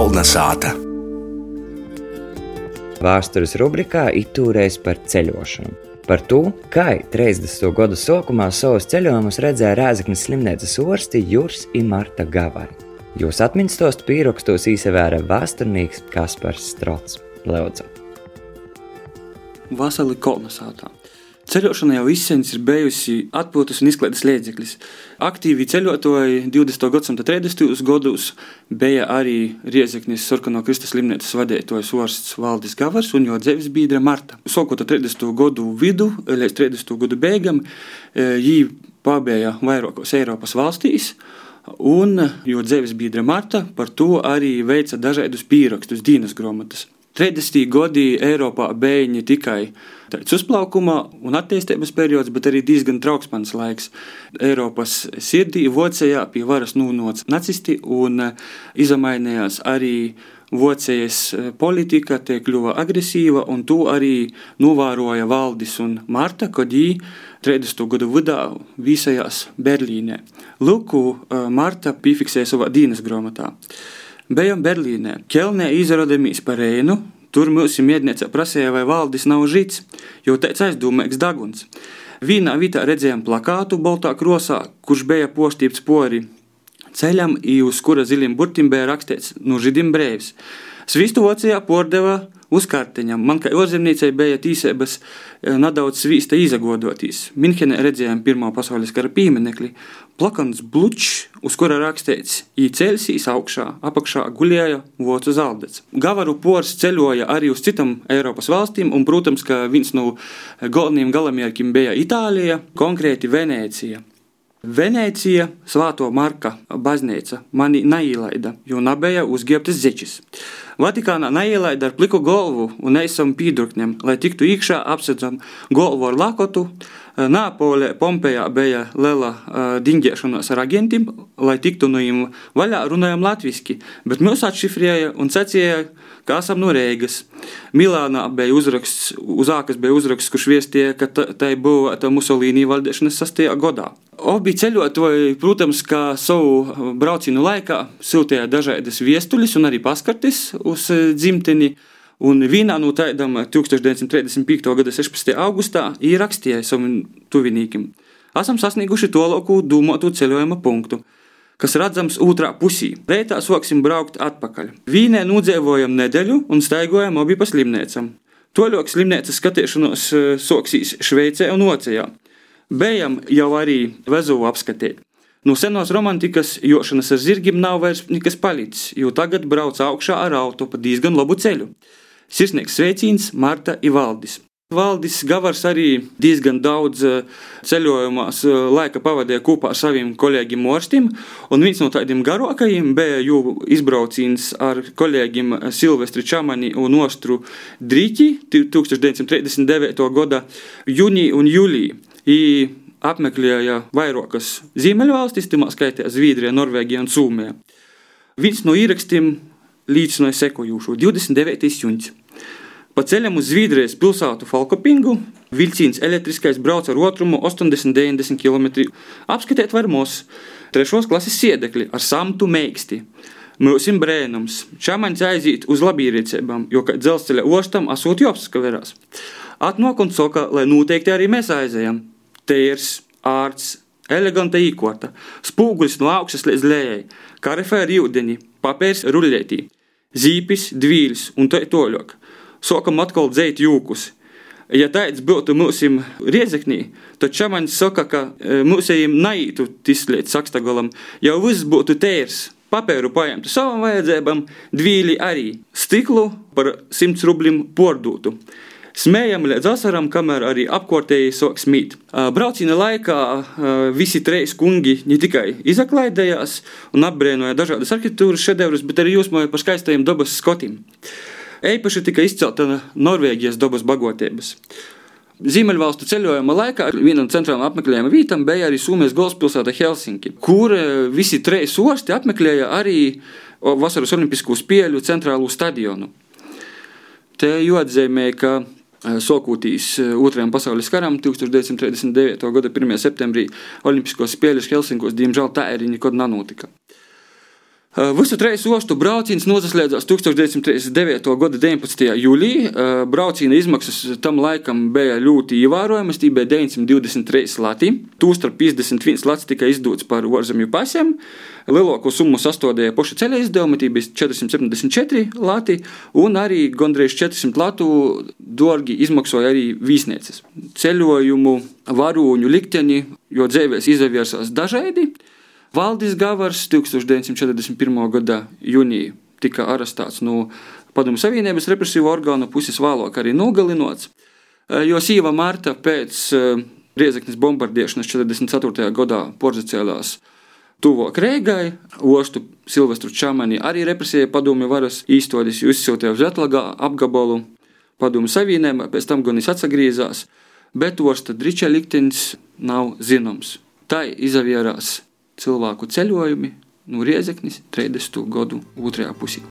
Kolnesāta. Vēstures rubrikā itūreiz par ceļošanu. Par to, kā 30. gadu sākumā savus ceļojumus redzēja Rēzaknes slimnīcas orsti Juris un Marta Gavari. Jūs atmiņas pīrakstos īsevēra vēsturnieks Kaspars Strots. Lūdzu! Vasarī kolonizētā. Ceļošana jau izsmeļs ir bijusi atpūtas un izklaides līdzeklis. Aktīvi ceļotāji 20. gadsimta 30. gados bija arī Riezeknis Sarkano Kristus slimnīcas vadītājs Orsts Valdis Gavars un jo dzīves biedra Marta. Sākot ar 30. gadu vidu līdz 30. gadu beigām, viņi e, pabeigta vairākos Eiropas valstīs. Un, jo dzīves biedra Marta par to arī veica dažādus pierakstus, dienas grāmatas. 30. gadi Eiropā bija ne tikai tāds uzplaukuma un attīstības periods, bet arī diezgan trauksmīgs laiks. Eiropas sirdī Vācijā pie varas nonāca nacisti un eh, izmainījās arī Vācijas eh, politika, tie kļuva agresīva, un to arī novēroja Valdis un Marta, kad viņi 30. gadu vidā visajās Berlīnē. Luku eh, Marta piefiksēja savā dienas grāmatā. Bijām Berlīnē. Kelnē izrādījāmies par Reinu. Tur mūsu mierniece prasīja, vai valdis nav žīts, jo tāds aizdomīgs daguns. Vienā vietā redzējām plakātu baltā krosā, kurš bija postīts pori ceļam, uz kura zilim burtim bija rakstīts: No žīdim brīvs. Svistu Vācijā pordeva uz kartiņām. Man kā ārzemniecei bija tīsības eh, nedaudz svīsta izagodoties. Minhenē redzējām Pirmā pasaules kara pieminekli, plakans blučs, uz kura rakstīts īcelsīs augšā, apakšā gulēja vocu zaldets. Gavaru pors ceļoja arī uz citām Eiropas valstīm, un, protams, ka viens no galvenajiem galamērķiem bija Itālija, konkrēti Venecija. Venecija, Svāto Marka baznīca mani neielaida, jo nebija uzģērbtas zečis. Vatikānā neielaida ar pliku galvu un neesam pīdurkņiem, lai tiktu iekšā apsedzam galvu ar lakotu. Nāpolē, Pompejā bija liela uh, dingēšanās ar agentiem, lai tiktu no viņiem vaļā, runājam latviešu, bet mūs atšifrēja un sacīja, ka esam no Rīgas. Milānā bija uzraksts, uz ākas bija uzraksts, kurš viestīja, ka tai būtu Musolīnī valdīšanas sastajā gadā. Abi ceļotāji, protams, kā savu braucienu laikā sūtīja dažādas viestuļus un arī paskartes uz dzimteni. Un vienā no tādām 1935. gada 16. augustā ierakstīja savam tuviniekiem: Esam sasnieguši to lauku dūmotu ceļojuma punktu, kas redzams otrā pusī. Reitā sāksim braukt atpakaļ. Vīnē nodzīvojam nedēļu un staigājam abi pa slimnīcam. Toļok slimnīcas skatīšanos eh, soksīs Šveicē un Vācijā. Bijām jau arī Vezuvu apskatīt. No senos romantikas jošanas ar zirgiem nav vairs nekas palicis, jo tagad brauc augšā ar auto pa diezgan labu ceļu. Sirsnīgs sveiciens Marta Ivaldis. Valdis Gavars arī diezgan daudz eh, ceļojumos eh, laika pavadīja kopā ar saviem kolēģiem Morstim, un viens no tādiem garākajiem bija jau izbrauciens ar kolēģiem Silvestri Čamani un Ostru Drīķi 1939. gada jūnija un jūlija. Apmeklēja vairākas ziemeļvalstis, timā skaitā Zviedrija, Norvēģija un Somija. Viens no ierakstiem līdzināja sekojošo 29. jūnijas. Pa ceļam uz Zviedrijas pilsētu Falkopingu vilciens elektriskais brauc ar otrumu 80-90 km. Apskatiet varmos trešos klases sēdekļi ar samtu meiksti. Mūsim brēnums, čamaņš aiziet uz labīriecībām, jo kā dzelzceļa ostam asot jāapskaverās. Atnāk un saka, lai noteikti arī mēs aizējam. Tērs, ārsts, eleganta īkorta, spūgulis no augšas līdz lejai, karifē ar ūdeni, papērs ruļļētī, zīpis, dvīls un tā toļok sākam atkal dzēt jūkus. Ja tāds būtu mūsim riezeknī, tad čamaņš saka, ka e, mūsējiem naītu tislēt sakstagalam, jau viss būtu tērs. Papēru paņemtu savam vajadzībām, dvīli arī stiklu par 100 rublim pordūtu. Smējam līdz asaram, kamēr arī apkārtēji sāk smīt. Brauciena laikā visi trīs kungi ne tikai izaklaidējās un apbrēnoja dažādas arhitektūras šedevrus, bet arī jūsmoja par skaistajiem dabas skotiem. Eipaši tika izcelta Norvēģijas dabas bagotības. Ziemeļvalstu ceļojuma laikā viena no centrālām apmeklējuma vietām bija arī Somijas galvaspilsēta Helsinki, kur visi trīs osti apmeklēja arī Vasaras Olimpisko spēļu centrālo stadionu. Te jāatzīmē, ka Sokūtīs eh, Otrajam pasaules karam 1939. gada 1. septembrī Olimpiskos spēļus Helsinkos diemžēl tā arī nekad nenotika. Visu trīs ostu brauciens noslēdzās 1939. gada 19. jūlijā. Brauciena izmaksas tam laikam bija ļoti ievērojamas, tie bija 923 lati. Tūstarp 51 lats tika izdots par ārzemju pasiem. Lielāko summu sastādīja paši ceļa izdevumi, tie bija 474 lati, un arī gandrīz 400 latu dārgi izmaksoja arī vīsnieces. Ceļojumu, varoņu likteni, jo dzīvēs izvērsās dažādi. Valdis Gavars 1941. gada jūnijā tika arestēts no Padomju Savienības represīvu orgānu puses, vēlāk arī nogalināts. Eh, jo Sīva Marta pēc eh, Riezeknas bombardēšanas 44. gadā porzacēlās tuvāk Rīgai, ostu Silvestru Čamani arī represēja padomju varas īstotis, izsūtīja uz Atlagā apgabalu padomju savienībā, pēc tam gan viņš atgriezās, bet osta Driča liktenis nav zināms. Tā izavierās cilvēku ceļojumi no Riezeknis 30. gadu otrajā pusē.